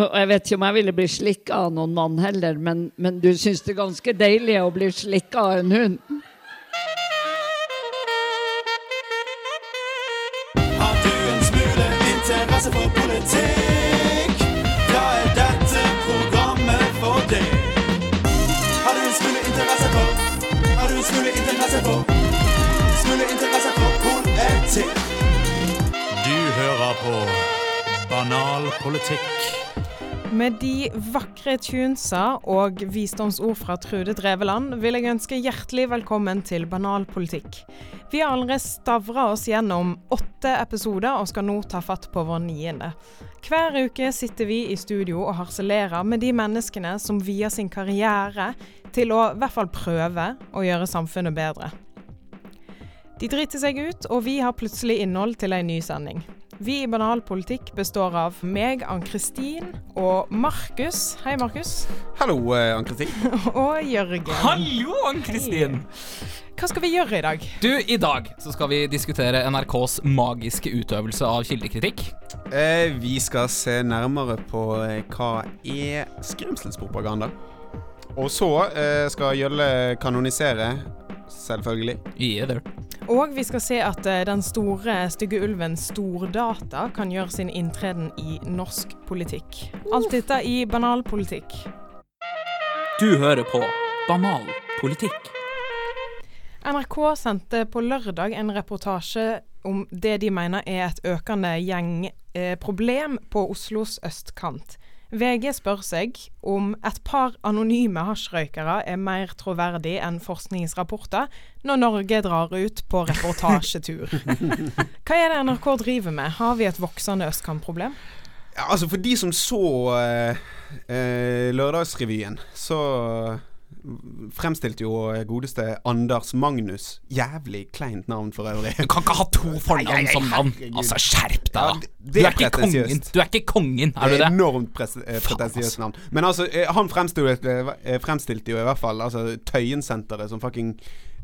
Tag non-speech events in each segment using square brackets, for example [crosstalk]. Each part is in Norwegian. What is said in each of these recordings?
Og jeg vet ikke om jeg ville bli slikka av noen mann heller, men, men du syns det er ganske deilig å bli slikka av en hund? Har du en smule interesse for politikk? Da er dette programmet for deg. Har du en smule interesse for Har du en smule interesse for Smule interesse for politikk? Du hører på Banal politikk. Med de vakre tunesa og visdomsord fra Trude Dreveland vil jeg ønske hjertelig velkommen til Banalpolitikk. Vi har allerede stavra oss gjennom åtte episoder og skal nå ta fatt på vår niende. Hver uke sitter vi i studio og harselerer med de menneskene som vier sin karriere til å i hvert fall prøve å gjøre samfunnet bedre. De driter seg ut, og vi har plutselig innhold til ei ny sending. Vi i Banal politikk består av meg, Ann-Kristin, og Markus. Hei, Markus. Hallo, eh, Ann-Kristin. [laughs] Og Jørgen. Hallo, Ann-Kristin! Hva skal vi gjøre i dag? Du, i dag så skal vi diskutere NRKs magiske utøvelse av kildekritikk. Eh, vi skal se nærmere på eh, hva er skremselspropaganda. Og så eh, skal Jølle kanonisere, selvfølgelig. Yeah, there. Og vi skal se at eh, den store, stygge ulven Stordata kan gjøre sin inntreden i norsk politikk. Alt dette i banal politikk. Du hører på Banal politikk. NRK sendte på lørdag en reportasje om det de mener er et økende gjengproblem på Oslos østkant. VG spør seg om et par anonyme hasjrøykere er mer troverdig enn forskningsrapporter når Norge drar ut på reportasjetur. [laughs] Hva er det NRK driver med? Har vi et voksende østkantproblem? Ja, altså, for de som så eh, eh, Lørdagsrevyen, så fremstilte jo godeste Anders Magnus Jævlig kleint navn for øvrig. Du kan ikke ha to fornavn som navn. Altså, skjerp deg, da. Ja, Du det er ikke kongen. Du er ikke kongen, er du Det er? Enormt eh, pretensiøst navn. Men altså, eh, han fremstilte, eh, fremstilte jo i hvert fall altså, Tøyensenteret som fucking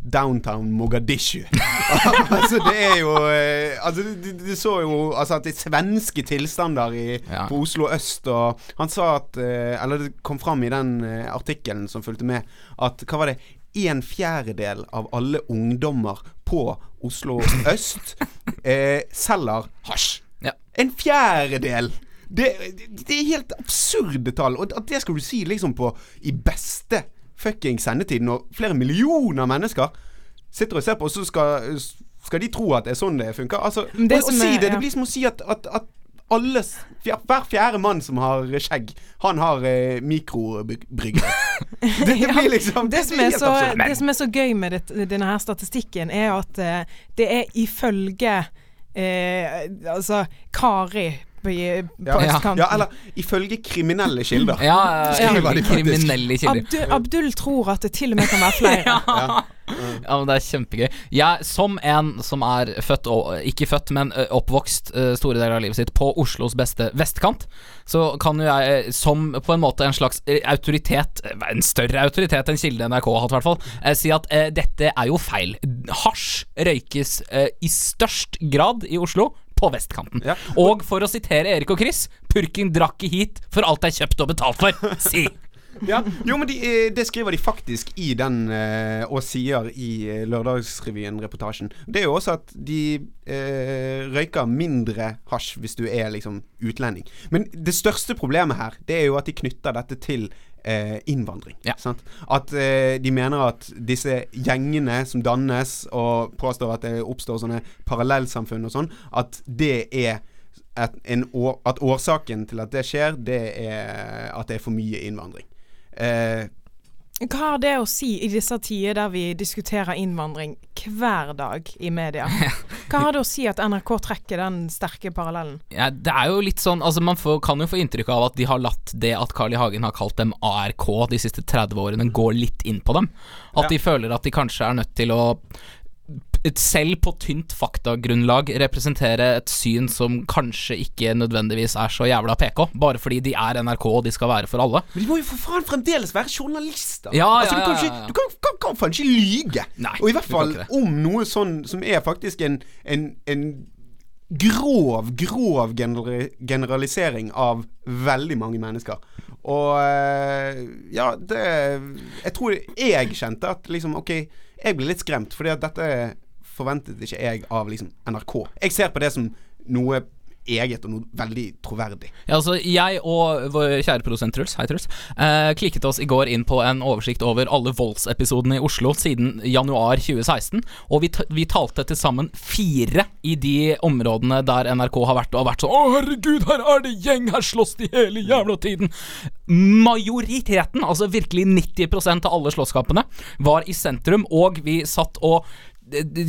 Downtown Mogadishu. [laughs] altså, det er jo eh, Altså, du, så jo altså, at det er svenske tilstander i, Ja. på Oslo øst, og han sa at eh, Eller det kom fram i den eh, artikkelen som fulgte med, at hva var det en fjerdedel av alle ungdommer på Oslo øst [laughs] eh, selger hasj. Ja. En fjerdedel! Det, det er helt absurde tall. Og at det skal du si liksom på i beste fucking sendetid, når flere millioner mennesker sitter og ser på, og så skal, skal de tro at det er sånn det funker. Altså, det å, å si det, ja. det blir som å si at, at, at alle, hver fjerde mann som har skjegg, han har eh, mikrobryggere. [laughs] Det, det blir liksom Det som så, det som er så gøy med det, denne her statistikken, er at eh, det er ifølge eh, Altså Kari på, på Ja, østkanten. ja, eller ifølge kriminelle kilder. Ja, [laughs] de kriminelle kilder. Abdul, Abdul tror at det til og med kan være [laughs] flere. Ja. Ja, men Det er kjempegøy. Jeg, som en som er født og Ikke født, men oppvokst store deler av livet sitt på Oslos beste vestkant, så kan jo jeg, som på en måte en slags autoritet En større autoritet enn Kilde NRK har hatt, i hvert fall, si at eh, dette er jo feil. Hasj røykes eh, i størst grad i Oslo. På vestkanten. Ja. Og for å sitere Erik og Chris, purken drakk i hit for alt er kjøpt og betalt for. [laughs] Si! Ja, jo, men de, eh, det skriver de faktisk i den, eh, og sier i eh, Lørdagsrevyen-reportasjen. Det er jo også at de eh, røyker mindre hasj hvis du er liksom utlending. Men det største problemet her, det er jo at de knytter dette til eh, innvandring. Ja. Sant? At eh, de mener at disse gjengene som dannes, og påstår at det oppstår sånne parallellsamfunn og sånn, at det er at, en, år- at årsaken til at det skjer, det er at det er for mye innvandring. Eh, Hva har det å si i disse tider der vi diskuterer innvandring hver dag i media? [laughs] Hva har det å si at NRK trekker den sterke parallellen? Ja, det er jo litt sånn Altså Man får, kan jo få inntrykk av at de har latt det at Carl I. Hagen har kalt dem ARK de siste 30 årene, gå litt inn på dem. At Ja. de føler at de kanskje er nødt til å selv på tynt faktagrunnlag representere et syn som kanskje ikke nødvendigvis er så jævla PK, bare fordi de er NRK og de skal være for alle. Men de må jo for faen fremdeles være journalister! Ja, altså, ja, ja, ja, du kan, kan, kan faen ikke lyge! Nei, og i hvert fall om noe sånn som er faktisk en, en, en grov, grov gener generalisering av veldig mange mennesker. Og eh, ja, det Jeg tror jeg kjente at liksom OK, jeg ble litt skremt, fordi at dette forventet ikke jeg av liksom NRK. Jeg ser på det som noe eget og noe veldig troverdig. Ja, altså, jeg og vår kjære produsent Truls, hei Truls, eh, klikket oss i går inn på en oversikt over alle voldsepisodene i Oslo siden januar 2016, og vi, vi talte til sammen fire i de områdene der NRK har vært og har vært sånn Å, herregud, her er det gjeng, her slåss de hele jævla tiden. Majoriteten, altså virkelig 90% av alle slåsskampene, var i sentrum, og vi satt og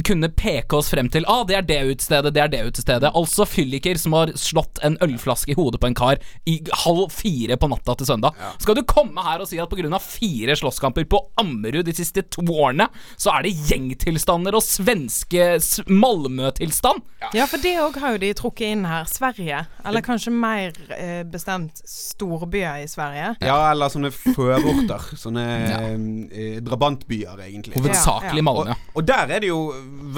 kunne peke oss frem til Ah, det er det utestedet, det er det utestedet. Altså fylliker som har slått en ølflaske i hodet på en kar i halv fire på natta til søndag. Skal du komme her og si at pga. fire slåsskamper på Ammerud de siste to årene, så er det gjengtilstander og svenske Malmö-tilstand? Ja, for det òg har jo de trukket inn her. Sverige. Eller kanskje mer eh, bestemt storbyer i Sverige. Ja, eller sånne førorter. Sånne eh, drabantbyer, egentlig. Hovedsakelig Ja, ja. Malmö. Og, og der er det jo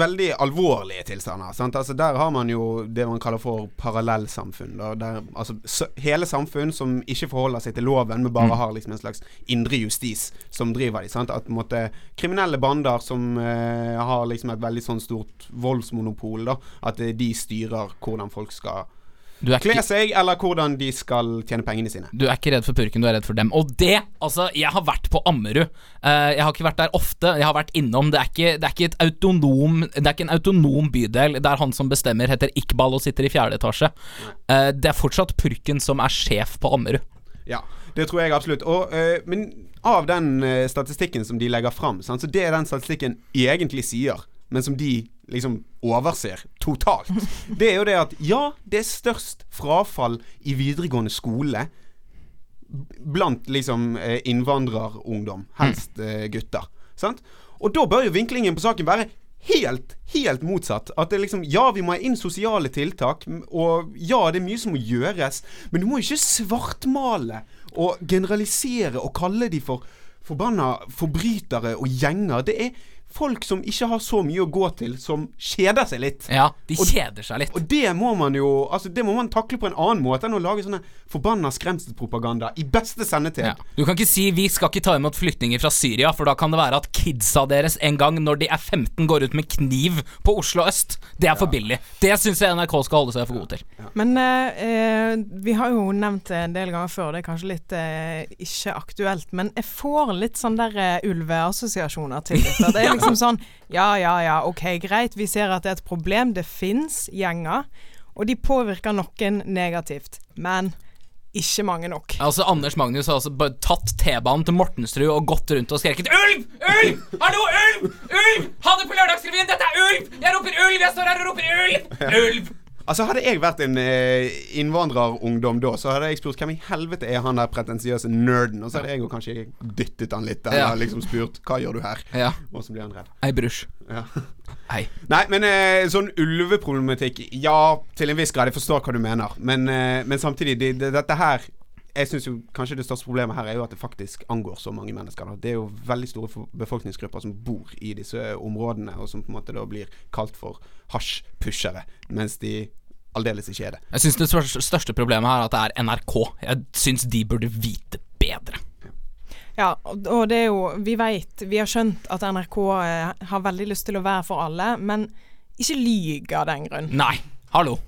veldig alvorlige tilstander. Altså, der har man jo det man kaller for parallellsamfunn. Altså, hele samfunn som ikke forholder seg til loven, men bare har liksom en slags indre justis som driver dem. Sant? At måtte, kriminelle bander som eh, har liksom et veldig sånn stort voldsmonopol, da, at eh, de styrer hvordan folk skal kle seg, eller hvordan de skal tjene pengene sine. du er ikke redd for purken, du er redd for dem. Og det, altså, jeg har vært på Ammerud. Eh, jeg har ikke vært der ofte, jeg har vært innom. Det er ikke, det er ikke et autonom Det er ikke en autonom bydel der han som bestemmer heter Iqbal og sitter i fjerde etasje. Eh, det er fortsatt purken som er sjef på Ammerud. Ja, det tror jeg absolutt. Og, eh, men av den statistikken som de legger fram, så det er den statistikken egentlig sier, men som de liksom overser totalt, det er jo det at ja, det er størst frafall i videregående skole blant liksom eh, innvandrerungdom, helst eh, gutter. Sant? Og da bør jo vinklingen på saken være helt, helt motsatt. At det liksom Ja, vi må ha inn sosiale tiltak, og ja, det er mye som må gjøres, men du må jo ikke svartmale og generalisere og kalle de for forbanna forbrytere og gjenger. Det er folk som ikke har så mye å gå til, som kjeder seg litt. Ja, de Og- kjeder seg litt. Og det må man jo Altså Det må man takle på en annen måte enn å lage sånne forbanna skremselspropaganda i beste sendetid. Ja. Du kan ikke si 'vi skal ikke ta imot flyktninger fra Syria', for da kan det være at kidsa deres en gang når de er 15 går ut med kniv på Oslo øst. Det er for billig. Det syns jeg NRK skal holde seg for gode til. Men eh, eh, vi har jo nevnt det en del ganger før, det er kanskje litt eh, ikke aktuelt. Men jeg får litt sånn der uh, ulveassosiasjoner til dette. Det er [laughs] liksom sånn ja, ja, ja, ok, greit. Vi ser at det er et problem. Det fins gjenger, og de påvirker noen negativt. Men ikke mange nok. Altså Anders Magnus har altså bare tatt T-banen til Mortensrud og gått rundt og skreket 'Ulv! Ulv! Hallo, ulv! Ulv! Ha det på Lørdagsrevyen! Dette er ulv! Jeg roper ulv! Jeg står her og roper ulv! Ulv! Altså Hadde jeg vært en eh, innvandrerungdom da, så hadde jeg spurt hvem i helvete er han der pretensiøse nerden? Og så hadde jeg jo kanskje dyttet han litt, eller Ja. liksom spurt hva gjør du her? Ja. Og så blir han redd. Ei brusj. Ja. Hei. [laughs] Nei, men eh, sånn ulveproblematikk Ja, til en viss grad. Jeg forstår hva du mener. Men, eh, men samtidig, de, de, dette her Jeg synes jo kanskje det største problemet her er jo at det faktisk angår så mange mennesker. Da. Det er jo veldig store befolkningsgrupper som bor i disse områdene, og som på en måte da blir kalt for hasjpushere, mens de aldeles ikke er det. Jeg syns det største- største problemet her er at det er NRK. Jeg syns de burde vite bedre. Ja, og det er jo Vi vet, vi har skjønt at NRK eh, har veldig lyst til å være for alle, men ikke lyg av den grunn. Nei, hallo.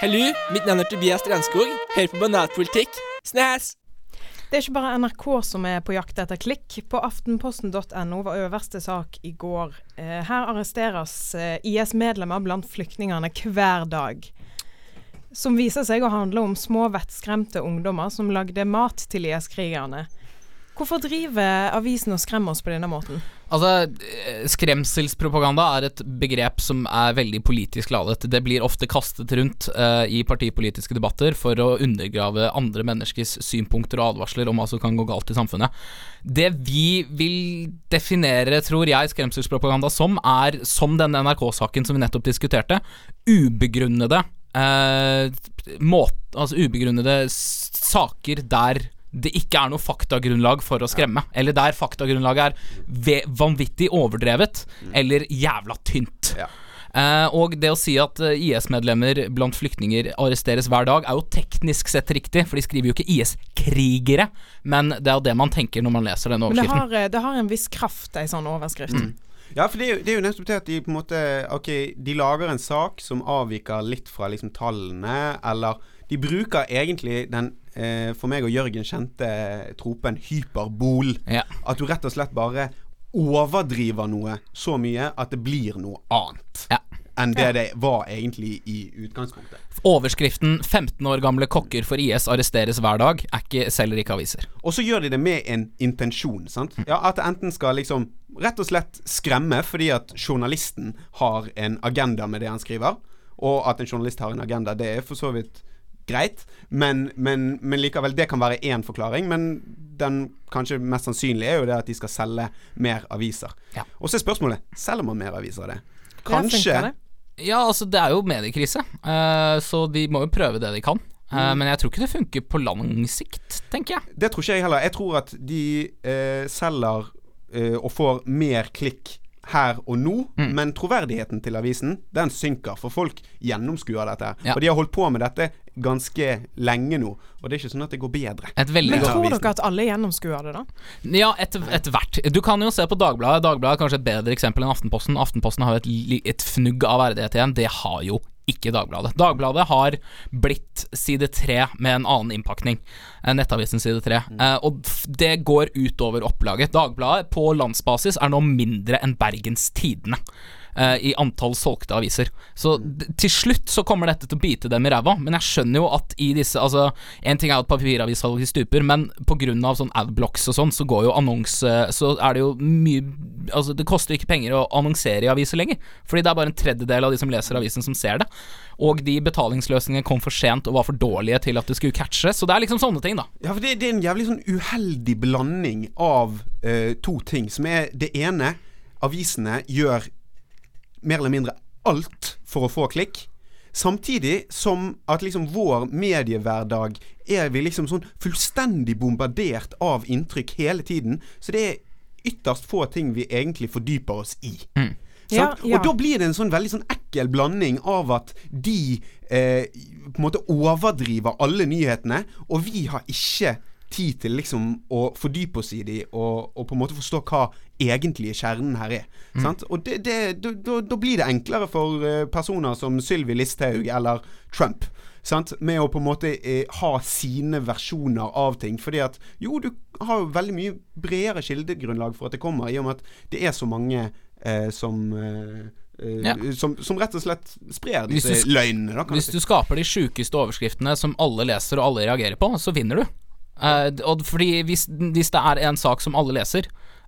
Hallo, mitt navn er Tobias Strandskog. Hør på banatpolitikk. Snæs! Det er ikke bare NRK som er på jakt etter klikk. På aftenposten.no var øverste sak i går. Eh, her arresteres eh, IS-medlemmer blant flyktningene hver dag. Som viser seg å handle om små vettskremte ungdommer som lagde mat til IS-krigerne. Hvorfor driver avisen og skremmer oss på denne måten? Altså, eh, Skremselspropaganda er et begrep som er veldig politisk ladet. Det blir ofte kastet rundt uh, i partipolitiske debatter for å undergrave andre menneskers synpunkter og advarsler om hva som kan gå galt i samfunnet. Det vi vil definere, tror jeg, skremselspropaganda som, er, som denne NRK-saken som vi nettopp diskuterte, ubegrunnede eh, måt, altså ubegrunnede saker der det ikke er noe faktagrunnlag for å skremme, eller der faktagrunnlaget er vanvittig overdrevet eller jævla tynt. Ja. Eh, og det å si at eh, IS-medlemmer blant flyktninger arresteres hver dag, er jo teknisk sett riktig, for de skriver jo ikke IS-krigere, men det er jo det man tenker når man leser denne Men det overskriften. har, eh, det har en viss kraft, ei sånn overskrift. Mm. Ja, for det er, jo, det er jo nettopp det at de på en måte Ok, de lager en sak som avviker litt fra liksom tallene, eller De bruker egentlig den eh, for meg og Jørgen kjente tropen hyperbol. Ja. At du rett og slett bare overdriver noe så mye at det blir noe annet. Ja. Enn det det var egentlig i utgangspunktet. Overskriften 15 år gamle kokker for IS arresteres hver dag, er ikke, selger ikke aviser. Og så gjør de det med en intensjon. sant? Ja, At det enten skal liksom rett og slett skremme fordi at journalisten har en agenda med det han skriver. Og at en journalist har en agenda, det er for så vidt greit. Men, men, men likevel, det kan være én forklaring. Men den kanskje mest sannsynlige er jo det at de skal selge mer aviser. Ja. Og så er spørsmålet selger man mer aviser av det. Kanskje det? Ja, altså det er jo mediekrise, eh, så de må jo prøve det de kan. Mm. Men jeg tror ikke det funker på lang sikt, tenker jeg. Det tror ikke jeg heller. Jeg tror at de eh, selger eh, og får mer klikk her og nå, Mm. men troverdigheten til avisen, den synker, for folk gjennomskuer dette. Ja. Og de har holdt på med dette ganske lenge nå, og det er ikke sånn at det går bedre. Et Men tror avisen. dere at alle gjennomskuer det, da? Ja, etter et hvert. Du kan jo se på Dagbladet. Dagbladet er kanskje et bedre eksempel enn Aftenposten. Aftenposten har jo et, et fnugg av verdighet igjen. Det har jo ikke Dagbladet. Dagbladet har blitt side tre med en annen innpakning. Nettavisen side tre. Eh, og det går utover opplaget. Dagbladet på landsbasis er nå mindre enn Bergens Tidende. Eh, I antall solgte aviser. Så til slutt så kommer dette til å bite dem i ræva. Men jeg skjønner jo at i disse Altså, en ting er at papiravissalget stuper, men pga. sånn adblocks og sånn, så går jo annonse Så er det jo mye Altså, det koster ikke penger å annonsere i aviser lenger. Fordi det er bare en tredjedel av de som leser avisen, som ser det. Og de betalingsløsningene kom for sent og var for dårlige til at det skulle catche. Så det er liksom sånne ting, da. Ja, for det, det er en jævlig sånn uheldig blanding av uh, to ting, som er det ene Avisene gjør mer eller mindre alt for å få klikk. Samtidig som at liksom vår mediehverdag er vi liksom sånn fullstendig bombardert av inntrykk hele tiden. Så det er ytterst få ting vi egentlig fordyper oss i. Mm. Ja, ja. Og da blir det en sånn veldig sånn ekkel blanding av at de eh, på en måte overdriver alle nyhetene, og vi har ikke tid til liksom å fordype oss i de og, og på en måte forstå hva egentlige kjernen her er. Sant? Og det, det, da, blir det enklere for eh, personer som Sylvi Listhaug eller Trump. Sant? Med å på en måte eh, ha sine versjoner av ting. Fordi at jo, du har jo veldig mye bredere kildegrunnlag for at det kommer, i og med at det er så mange eh, som eh, eh, Ja. som, som rett og slett sprer Hvis disse du løgnene. Da, Hvis du skaper de sjukeste overskriftene som alle leser og alle reagerer på, så vinner du. Eh, og fordi hvis, hvis det er en sak som alle leser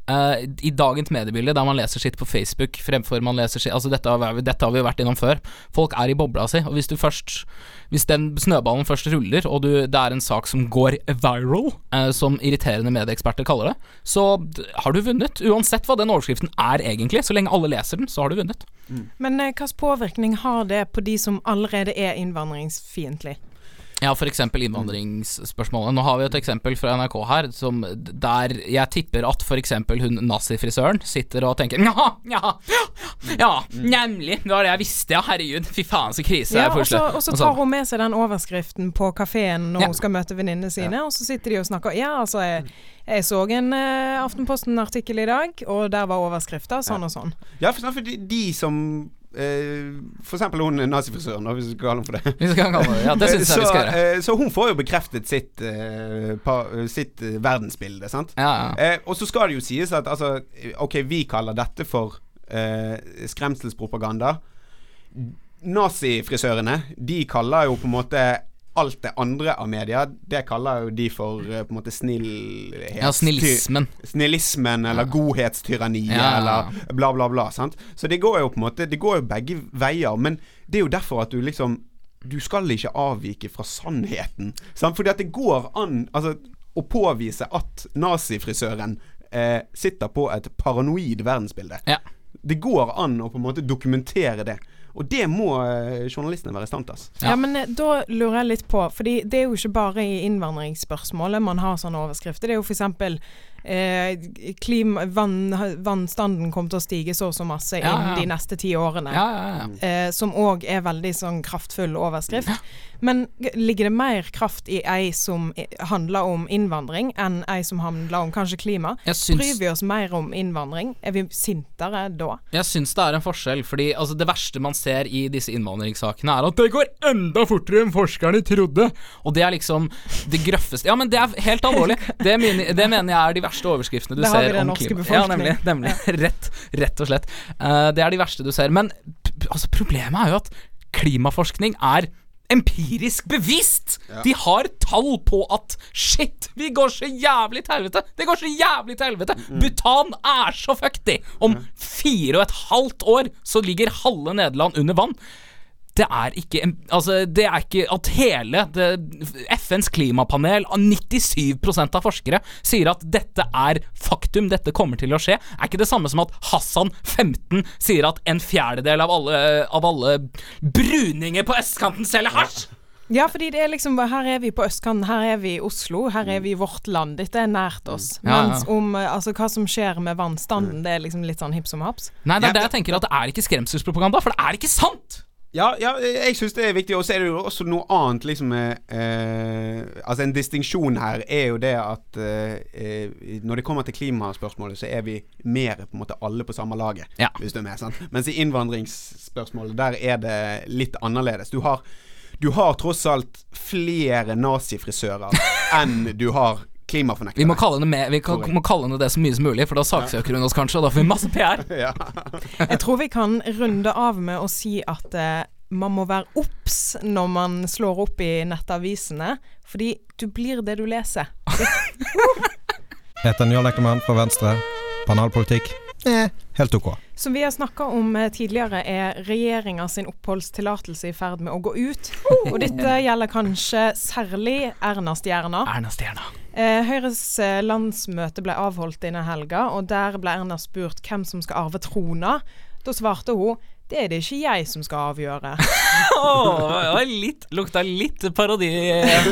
eh, I dagens mediebilde, der man leser sitt på Facebook fremfor man leser sitt Altså dette har, vi- dette har vi jo vært innom før. Folk er i bobla si, og hvis du først Hvis den snøballen først ruller, og du, det er en sak som går viral, eh, som irriterende medieeksperter kaller det, så har du vunnet. Uansett hva den overskriften er egentlig. Så lenge alle leser den, så har du vunnet. Men hva hvilken påvirkning har det på de som allerede er innvandringsfiendtlige? Ja, eksempel innvandringsspørsmålet. Nå har vi et eksempel fra NRK her, som der jeg tipper at eksempel hun nazifrisøren sitter og tenker Ja, ja, ja, nemlig! Det var det jeg visste, ja. Herregud, fy faen så krise Ja, og så, og så tar hun med seg den overskriften på kafeen når Ja. hun skal møte venninnene sine, og så sitter de og snakker Ja, altså, jeg, jeg så en uh, Aftenposten-artikkel i dag, og der var overskrifta sånn og sånn. Ja, for, for de, de som For eksempel hun nazifrisøren, hvis vi skal kalle henne for det. [laughs] Det Ja, det synes jeg vi skal gjøre. Så, eh, hun får jo bekreftet sitt, eh, sitt eh, verdensbilde, sant. Ja, ja. Eh, og så skal det jo sies at altså, OK, vi kaller dette for eh, skremselspropaganda. Nazifrisørene, de kaller jo på en måte alt det andre av media, det kaller jo de for eh, på en måte snillhet. ja, snillismen. Snillismen eller godhetstyranniet Ja. eller bla, bla, bla. Sant? Så det går jo på en måte Det går jo begge veier. Men det er jo derfor at du liksom Du skal ikke avvike fra sannheten. Sant? Fordi at det går an altså, å påvise at nazifrisøren eh, sitter på et paranoid verdensbilde. Ja. Det går an å på en måte dokumentere det. Og det må eh, journalistene være i stand til. Ja. Ja. men eh, da lurer jeg litt på, fordi det er jo ikke bare i innvandringsspørsmålet man har sånne overskrifter. Det er jo f.eks. Eh, klima, vann, vannstanden kommer til å stige så og så masse Ja, innen ja. de neste ti årene. Ja, ja, ja. Eh, som òg er veldig sånn kraftfull overskrift. Men ligger det mer kraft i ei som handler om innvandring, enn ei som handler om kanskje klima? Syns, Bryr vi oss mer om innvandring? Er vi sintere da? jeg syns det er en forskjell, fordi altså, det verste man ser i disse innvandringssakene, er at det går enda fortere enn forskerne trodde. Og det er liksom det grøffeste Ja, men det er helt alvorlig. [laughs] Det, mener, det mener jeg er de verste overskriftene du det ser om klima. Ja, befolkning. nemlig. nemlig. [laughs] Rett, rett og slett. Uh, det er de verste du ser. Men altså, problemet er jo at klimaforskning er empirisk bevist! De har tall på at shit, vi går så jævlig til helvete! Det går så jævlig til helvete! Butan er så fucked! Om fire og et halvt år så ligger halve Nederland under vann. Det er ikke en- Altså, det er ikke at hele det, FNs klimapanel, av 97% av forskere, sier at dette er faktum, dette kommer til å skje, er ikke det samme som at Hassan 15 sier at en fjerdedel av alle, av alle bruninger på østkanten selger hasj! Ja, fordi det er liksom Her er vi på østkanten, her er vi i Oslo, her er vi i vårt land. Dette er nært oss. Mens om eh, altså, hva som skjer med vannstanden, det er liksom litt sånn hipp som haps. Nei, det er det jeg tenker at det er ikke skremselspropaganda, for det er ikke sant! Ja, ja jeg syns det er viktig. Og så er det jo også noe annet liksom eh, Altså En distinksjon her er jo det at eh, eh, når det kommer til klimaspørsmålet, så er vi mer på en måte alle på samme laget. Ja. Hvis du er med, sant? Mens i innvandringsspørsmålet, der er det litt annerledes. Du har, du har tross alt flere nazifrisører [laughs] enn du har klimafornektere. Vi må kalle henne, med, vi kan, må kalle henne det så mye som mulig, for da saksøker hun oss kanskje, og da får vi masse PR. [laughs] ja. [laughs] Jeg tror vi kan runde av med å si at eh, man må være obs når man slår opp i nettavisene, fordi du blir det du leser. [laughs] Heter Njål Eklemann fra Venstre. Banalpolitikk? Eh, helt ok. Som vi har snakka om eh, tidligere, er regjeringa sin oppholdstillatelse i ferd med å gå ut. Og dette gjelder kanskje særlig Erna Stjerna. Erna Stjerna. Eh, Høyres eh, landsmøte ble avholdt denne helga, og der ble Erna spurt hvem som skal arve trona. Da svarte hun det er det ikke jeg som skal avgjøre. [laughs] Var litt, lukta litt parodi eh,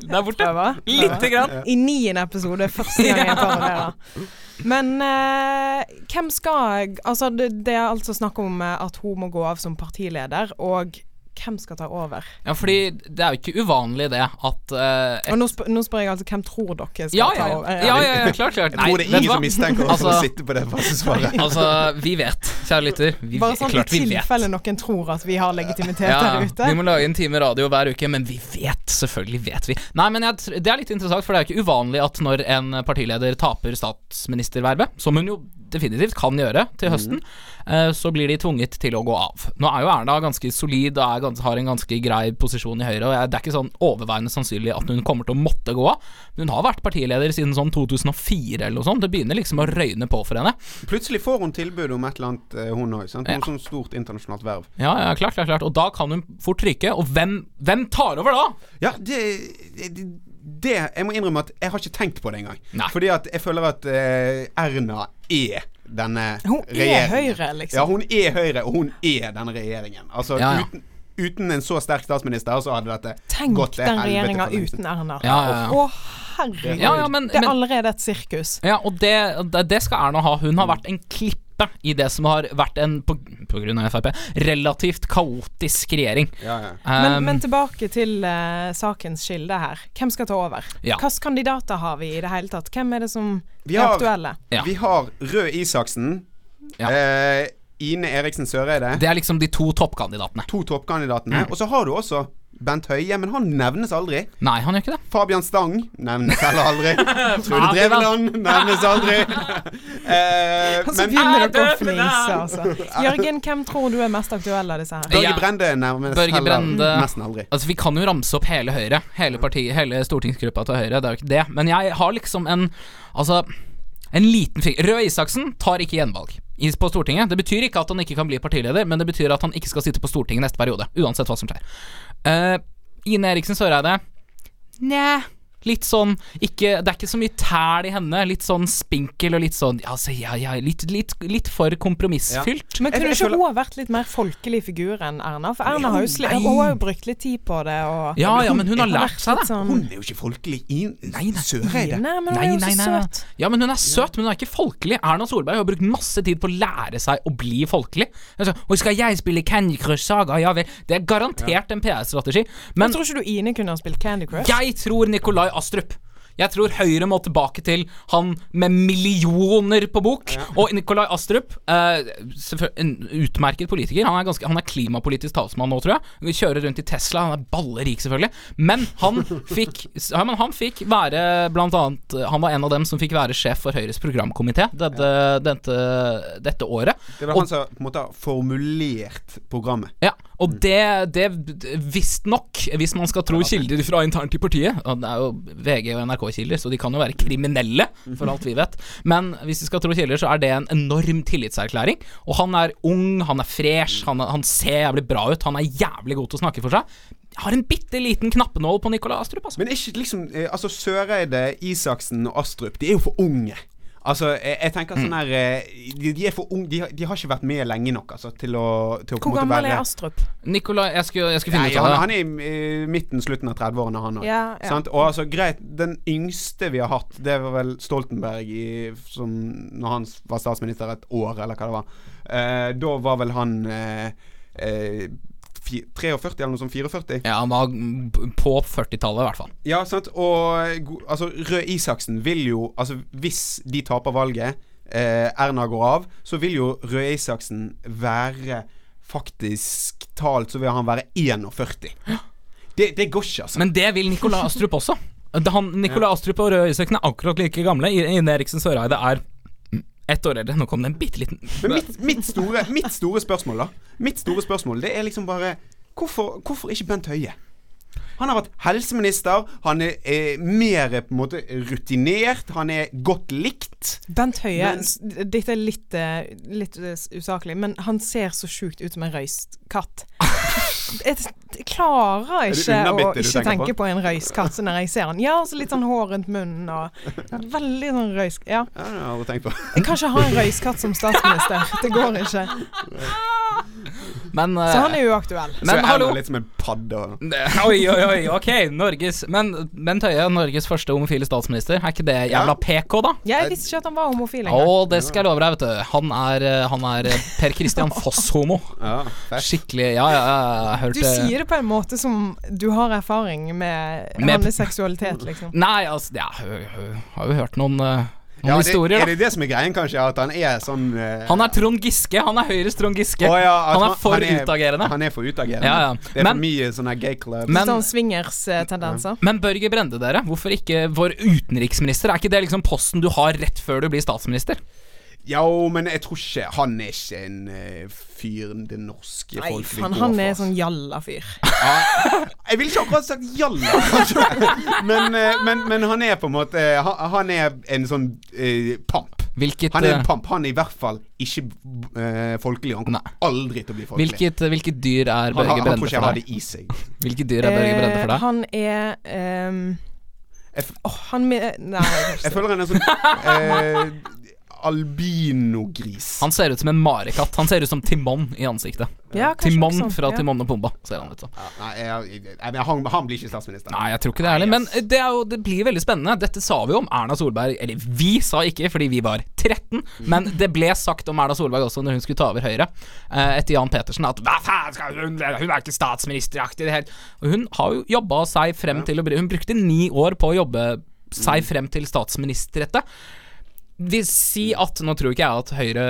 der borte. Prøver. Lite grann. I niende episode, første gang jeg paroderer. Men eh, hvem skal Altså, det, det er altså snakk om at hun må gå av som partileder, og hvem skal ta over? Ja, fordi det er jo ikke uvanlig det at uh, et, Og nå, sp nå spør jeg altså hvem tror dere skal ja, ta ja, over? ja, ja, ja, ja, klart, klart. Jeg tror det er ingen som mistenker oss for å Altså- sitte på det fasesvaret. [laughs] Altså, vi vet, kjære lytter. Vi Bare sånn klart i tilfelle noen tror at vi har legitimitet Ja, der ute. vi må lage en time radio hver uke, men vi vet. Selvfølgelig vet vi. Nei, men jeg, Det er litt interessant, for det er jo ikke uvanlig at når en partileder taper statsministervervet, som hun jo definitivt kan gjøre til høsten, mm. så blir de tvunget til å gå av. Nå er jo Erna ganske solid og er har en ganske grei posisjon i Høyre, og det er ikke sånn overveiende sannsynlig at hun kommer til å måtte gå av. Men hun har vært partileder siden sånn 2004 eller noe sånt. Det begynner liksom å røyne på for henne. Plutselig får hun tilbud om et eller annet, eh, hun òg. Noe Ja. sånt stort internasjonalt verv. Ja, ja, klart, klart, klart. Og da kan hun fort ryke. Og hvem, hvem tar over da? Ja, det, det, det Jeg må innrømme at jeg har ikke tenkt på det engang. Nei. Fordi at jeg føler at eh, Erna er denne Hun er. Høyre, liksom. Ja, hun er Høyre, og hun er denne regjeringen. Altså, Ja, ja. Uten, uten en så sterk statsminister, så hadde dette Tenk gått til helvete Tenk den regjeringa uten Erna. Ja, ja, ja. Å, herregud. Ja, ja, men- det er allerede et sirkus. Ja, og det, det, skal Erna ha. Hun har vært en klippe i det som har vært en, på, på grunn av Frp, relativt kaotisk regjering. Ja, ja. Men, Um, men tilbake til uh, sakens kilde her. Hvem skal ta over? Ja. Hvilke kandidater har vi i det hele tatt? Hvem er det som Vi er har- aktuelle? Ja. Vi har Røe Isaksen. Ja. Eh, Ine Eriksen Søreide. det er liksom de to toppkandidatene. To toppkandidatene. Mm. Og så har du også Bent Høie, men han nevnes aldri. Nei, han gjør ikke det. Fabian Stang nevnes heller aldri. [laughs] Trude. Drevland nevnes aldri. [laughs] eh, Altså, så men begynner Er dere å fnise, altså. Jørgen, hvem tror du er mest aktuell av disse her? Børge Ja. Brende nevnes Børge heller Brende. nesten aldri. Altså, Vi kan jo ramse opp hele Høyre. Hele partiet, hele stortingsgruppa til Høyre. Det er jo ikke det. Men jeg har liksom en Altså, en liten finger Røe Isaksen tar ikke gjenvalg i- på Stortinget. Det betyr ikke at han ikke kan bli partileder, men det betyr at han ikke skal sitte på Stortinget neste periode. Uansett hva som skjer. Eh, Ine Eriksen Søreide Nja Litt sånn ikke, Det er ikke så mye tæl i henne. Litt sånn spinkel og litt sånn ja, altså, ja, ja, litt, litt, litt for kompromissfylt. Men kunne ikke hun ha vært litt mer folkelig figur enn Erna? For Erna har jo, sli hun har jo brukt litt tid på det. Og Ja, ja, men hun har har lært seg det. sånn- Hun er jo ikke folkelig i Nei, nei. Søreide. Nei, men hun Nei, er jo nei, så søt. Ja, men hun er søt, men hun er ikke folkelig. Erna Solberg har brukt masse tid på å lære seg å bli folkelig. Altså, og skal jeg spille Candy Crush Saga? Ja vel. Det er garantert en PR-strategi. Men jeg tror ikke du Ine kunne ha spilt Candy Crush? jeg tror Nikolai Astrup. Jeg tror Høyre må tilbake til han med millioner på bok. Og Nikolai Astrup, eh, en utmerket politiker. Han er, ganske, han er klimapolitisk talsmann nå, tror jeg. Kjører rundt i Tesla. Han er ballerik, selvfølgelig. Men han fikk, ja, men han fikk være blant annet Han var en av dem som fikk være sjef for Høyres programkomité dette, dette, dette året. Det var han som på en måte formulert programmet. Ja, og det, det visstnok, hvis man skal tro kilder fra internt i partiet Og det er jo VG og NRK-kilder, så de kan jo være kriminelle, for alt vi vet. Men hvis vi skal tro kilder, så er det en enorm tillitserklæring. Og han er ung, han er fresh, han, er- han ser jævlig bra ut, han er jævlig god til å snakke for seg. Har en bitte liten knappenål på Nikolai Astrup, altså. Men ikke liksom eh, Altså Søreide, Isaksen og Astrup, de er jo for unge. Altså, jeg, jeg tenker Mm. sånn her eh, de, de er for unge. De, har- de har ikke vært med lenge nok, altså, til å, til å Hvor gammel er Astrup? Nikolai, jeg skulle, jeg skulle Nei, finne ut han, av det. han er i i midten, slutten av 30-årene, han òg. Ja, ja. Og altså, greit, den yngste vi har hatt, det var vel Stoltenberg i, som Når han var statsminister et år, eller hva det var. Eh, da var vel han eh, eh, 43, eller noe sånt. 44. Ja, han var på 40-tallet, i hvert fall. Ja, sant. Og altså, Røe Isaksen vil jo Altså, hvis de taper valget, eh, Erna går av, så vil jo Røe Isaksen være Faktisk talt så vil han være 41. Det, det går ikke, altså. Men det vil Nikolai Astrup også. [laughs] Han, Nikolai Astrup og Røe Isaksen er akkurat like gamle. Ine Eriksen Søreide er ett år eldre. Nå kom det en bitte liten Men mitt, mitt, store, mitt store spørsmål, da Mitt store spørsmål Det er liksom bare Hvorfor, hvorfor ikke Bent Høie? Han har vært helseminister. Han er, er mer på en måte rutinert. Han er godt likt. Bent Høie Men- Dette er litt, eh, litt eh, usaklig, men han ser så sjukt ut som en røyst katt. Jeg, klarer Er ikke å ikke tenke på, en røyskatt når jeg ser han. Ja, så litt sånn hår rundt munnen og Veldig sånn røysk Ja. Ja, det har jeg aldri tenkt på. Jeg kan ikke ha en røyskatt som statsminister. Det går ikke. Men, eh, Så han er uaktuell. Så jeg er hallo! Litt som en padde. og- [laughs] Oi, oi, oi, ok. Norges Men Bent Høie, Norges første homofile statsminister. Er ikke det jævla PK, da? Jeg visste ikke at han var homofil Å, engang. det skal jeg love deg, vet du. Han er, eh, han er eh, Per Christian Foss-homo. Skikkelig Ja, ja, ja, jeg Du sier det på en måte som du har erfaring med, Med- hans seksualitet, liksom. Nei, altså Ja, jeg jeg har jo hørt noen, uh, noen Ja, det, historier, er det det som er greien, kanskje? At han er sånn uh... Han er Trond Giske. Han er Høyres Trond Giske. Å ja, han er for han er- utagerende. Han er for utagerende. Ja, ja. Det er Men- for mye sånne gay clubs. Men- sånn swingers-tendenser. Men Børge Brende, dere. Hvorfor ikke vår utenriksminister? Er ikke det liksom posten du har rett før du blir statsminister? Jo, men jeg tror ikke Han er ikke en uh, fyr det norske Nei, folk vil gå for. han er sånn jalla-fyr. Ja, jeg vil ikke akkurat sagt jalla, kanskje. [laughs] Men, uh, men, men han er på en måte Han, han er en sånn eh, pamp. Hvilket, Han er en pamp. Han er i hvert fall ikke uh, folkelig. Han kommer aldri til å bli folkelig. hvilket, hvilket dyr er Børge Brende for deg? han tror ikke jeg har det i seg. Hvilket dyr er Børge Brende for deg? han er um, Jeg, f- Åh, han med, Nei, jeg jeg føler han er sånn eh, albinogris. Han ser ut som en marekatt. Han ser ut som Timon i ansiktet. Ja, Timon sånn. fra ja. Timon og Pumba ser han ut som. Ja, nei, jeg, jeg, jeg, han, han blir ikke statsminister. Nei, jeg tror ikke det heller. Men det, er jo, det blir veldig spennende. Dette sa vi om Erna Solberg Eller vi sa ikke, fordi vi var 13. Men det ble sagt om Erna Solberg også når hun skulle ta over Høyre, eh, etter Jan Petersen, at hva faen skal hun Hun er ikke statsministeraktig i det hele Og hun har jo jobba seg frem til å bli Hun brukte ni år på å jobbe seg frem til statsministerrette. Vi Si at Nå tror ikke jeg at Høyre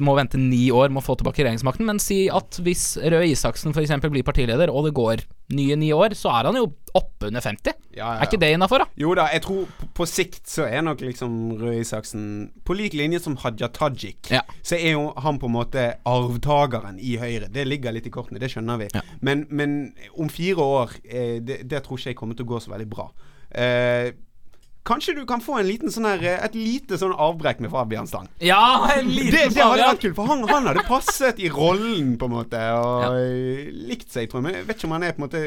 må vente ni år med å få tilbake regjeringsmakten, men si at hvis Røe Isaksen f.eks. blir partileder, og det går nye ni år, så er han jo oppunder 50. Ja, ja, Er ikke det innafor, da? Jo da, jeg tror på, sikt så er nok liksom Røe Isaksen På lik linje som Hadia Tajik, Ja. så er jo han på en måte arvtakeren i Høyre. Det ligger litt i kortene, det skjønner vi. Ja. Men, men om fire år, eh, det, det tror ikke jeg kommer til å gå så veldig bra. Eh, kanskje du kan få en liten sånn her, eh, et lite sånn avbrekk med Fabian Stang. Ja, en liten Det, det hadde vært kult, for han, han hadde passet i rollen, på en måte, og ja. likt seg, tror jeg. Men jeg vet ikke om han er på en måte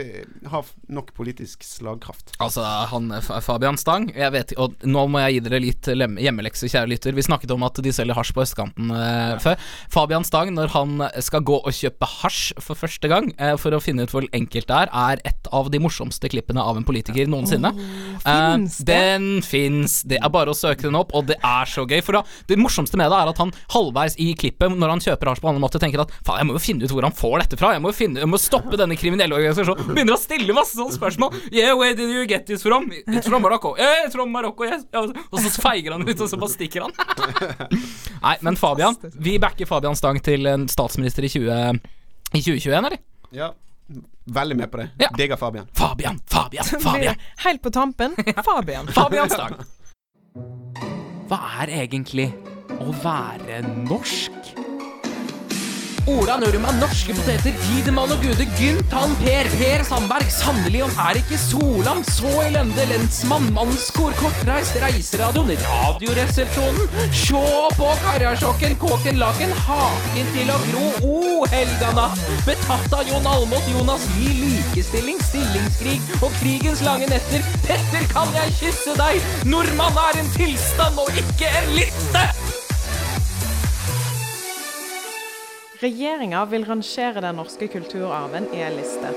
har nok politisk slagkraft. Altså, han F- Fabian Stang jeg vet, Og nå må jeg gi dere litt lem- hjemmelekse, kjære lytter. Vi snakket om at de selger hasj på østkanten eh, før. Fabian Stang, når han skal gå og kjøpe hasj for første gang, eh, for å finne ut hvor enkelt det er, er et av de morsomste klippene av en politiker noensinne. finnes Eh, det? Den fins. Det er bare å søke den opp, og det er så gøy. For da, det morsomste med det er at han halvveis i klippet, når han kjøper hasj på en annen måte, tenker at faen, jeg må jo finne ut hvor han får dette fra. Jeg må jo finne, jeg må stoppe denne kriminelle organisasjonen. [laughs] Begynner å stille masse sånne spørsmål. Yeah, where did you get this from? It's from Morocco. Yeah, it's from Morocco, yes. Og så feiger han ut, og så bare stikker han. [laughs] Nei, men Fabian. Vi backer Fabian Stang til statsminister i, 20, i 2021, eller? Ja. Veldig med på det. Ja. Digger Fabian. Fabian, Fabian, [laughs] Fabian. Helt på tampen, [laughs] Fabian. Fabiansdag. Hva er egentlig å være norsk? Ola Nordmann, norske poteter, Tidemann og Gude, Gynt, han Per, Per Sandberg, sannelig om er ikke Solan, så elende lensmann, mannskor, kortreist, reiseradioen, radioresepsjonen, sjå på karasjokken, kåken, laken, haken til å gro, o, helga natt, betatt av Jon Almot, Jonas Lie, likestilling, stillingskrig og krigens lange netter, Petter, kan jeg kysse deg, nordmann er en tilstand og ikke en liste! Regjeringa vil rangere den norske kulturarven i en liste.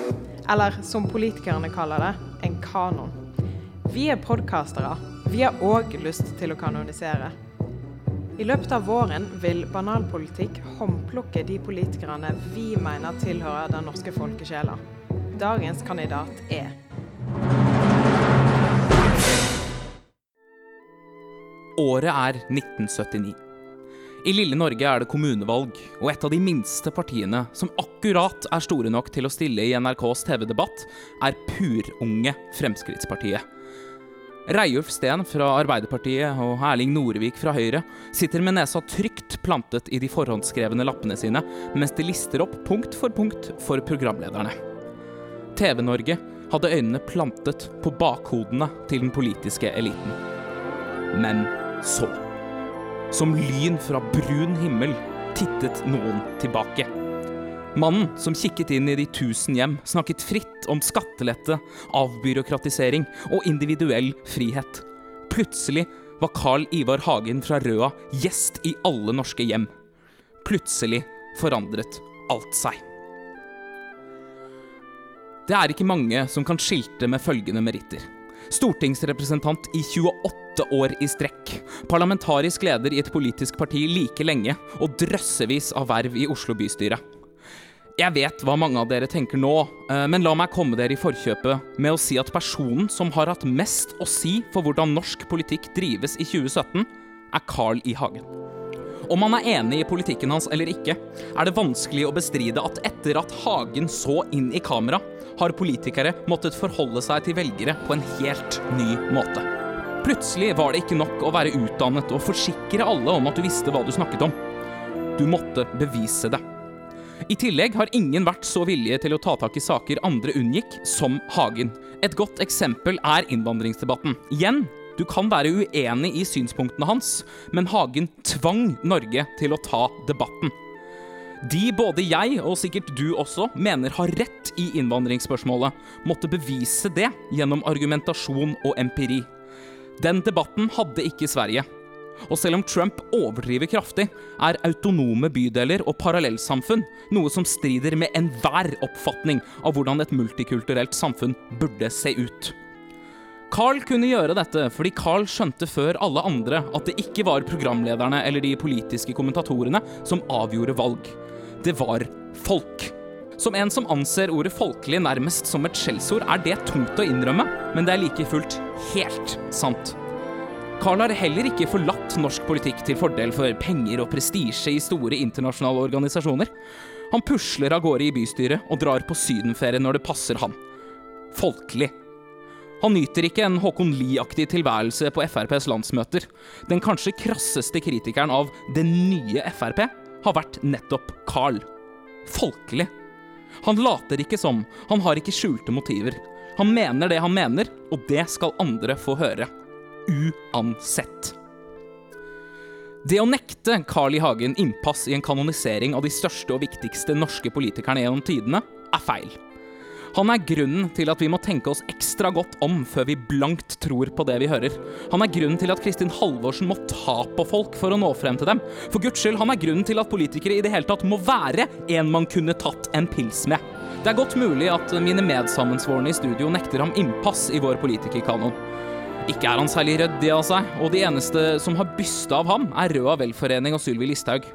Eller som politikerne kaller det, en kanon. Vi er podkastere. Vi har òg lyst til å kanonisere. I løpet av våren vil Banalpolitikk håndplukke de politikerne vi mener tilhører den norske folkesjela. Dagens kandidat er Året er 1979. I lille Norge er det kommunevalg, og et av de minste partiene som akkurat er store nok til å stille i NRKs TV-debatt, er purunge Fremskrittspartiet. Reiulf Steen fra Arbeiderpartiet og Erling Norevik fra Høyre sitter med nesa trygt plantet i de forhåndsskrevne lappene sine, mens de lister opp punkt for punkt for programlederne. TV-Norge hadde øynene plantet på bakhodene til den politiske eliten. Men så som lyn fra brun himmel tittet noen tilbake. Mannen som kikket inn i de tusen hjem, snakket fritt om skattelette, avbyråkratisering og individuell frihet. Plutselig var Carl Ivar Hagen fra Røa gjest i alle norske hjem. Plutselig forandret alt seg. Det er ikke mange som kan skilte med følgende meritter. Stortingsrepresentant i 28 år i strekk. Parlamentarisk leder i et politisk parti like lenge, og drøssevis av verv i Oslo bystyre. Jeg vet hva mange av dere tenker nå, eh, men la meg komme dere i forkjøpet med å si at personen som har hatt mest å si for hvordan norsk politikk drives i 2017, er Carl I. Hagen. Om man er enig i politikken hans eller ikke, er det vanskelig å bestride at etter at Hagen så inn i kamera, har politikere måttet forholde seg til velgere på en helt ny måte. Plutselig var det ikke nok å være utdannet og forsikre alle om at du visste hva du snakket om. Du måtte bevise det. I tillegg har ingen vært så villige til å ta tak i saker andre unngikk, som Hagen. Et godt eksempel er innvandringsdebatten. Igjen, du kan være uenig i synspunktene hans, men Hagen tvang Norge til å ta debatten. De både jeg, og sikkert du også, mener har rett i innvandringsspørsmålet, måtte bevise det gjennom argumentasjon og empiri. Den debatten hadde ikke Sverige. Og selv om Trump overdriver kraftig, er autonome bydeler og parallellsamfunn noe som strider med enhver oppfatning av hvordan et multikulturelt samfunn burde se ut. Carl kunne gjøre dette fordi Carl skjønte før alle andre at det ikke var programlederne eller de politiske kommentatorene som avgjorde valg. Det var folk. Som en som anser ordet folkelig nærmest som et skjellsord, er det tungt å innrømme, men det er like fullt helt sant. Carl har heller ikke forlatt norsk politikk til fordel for penger og prestisje i store internasjonale organisasjoner. Han pusler av gårde i bystyret og drar på sydenferie når det passer han. Folkelig. Han nyter ikke en Håkon Lie-aktig tilværelse på FrPs landsmøter. Den kanskje krasseste kritikeren av det nye Frp har vært nettopp Carl. Folkelig. Han later ikke som, han har ikke skjulte motiver. Han mener det han mener, og det skal andre få høre. uansett. Det å nekte Carl I. Hagen innpass i en kanonisering av de største og viktigste norske politikerne gjennom tidene, er feil. Han er grunnen til at vi må tenke oss ekstra godt om før vi blankt tror på det vi hører. Han er grunnen til at Kristin Halvorsen må ta på folk for å nå frem til dem. For guds skyld, han er grunnen til at politikere i det hele tatt må være en man kunne tatt en pils med. Det er godt mulig at mine medsammensvorne i studio nekter ham innpass i vår politikerkanon. Ikke er han særlig ryddig av seg, og de eneste som har byste av ham, er Røa Velforening og Sylvi Listhaug.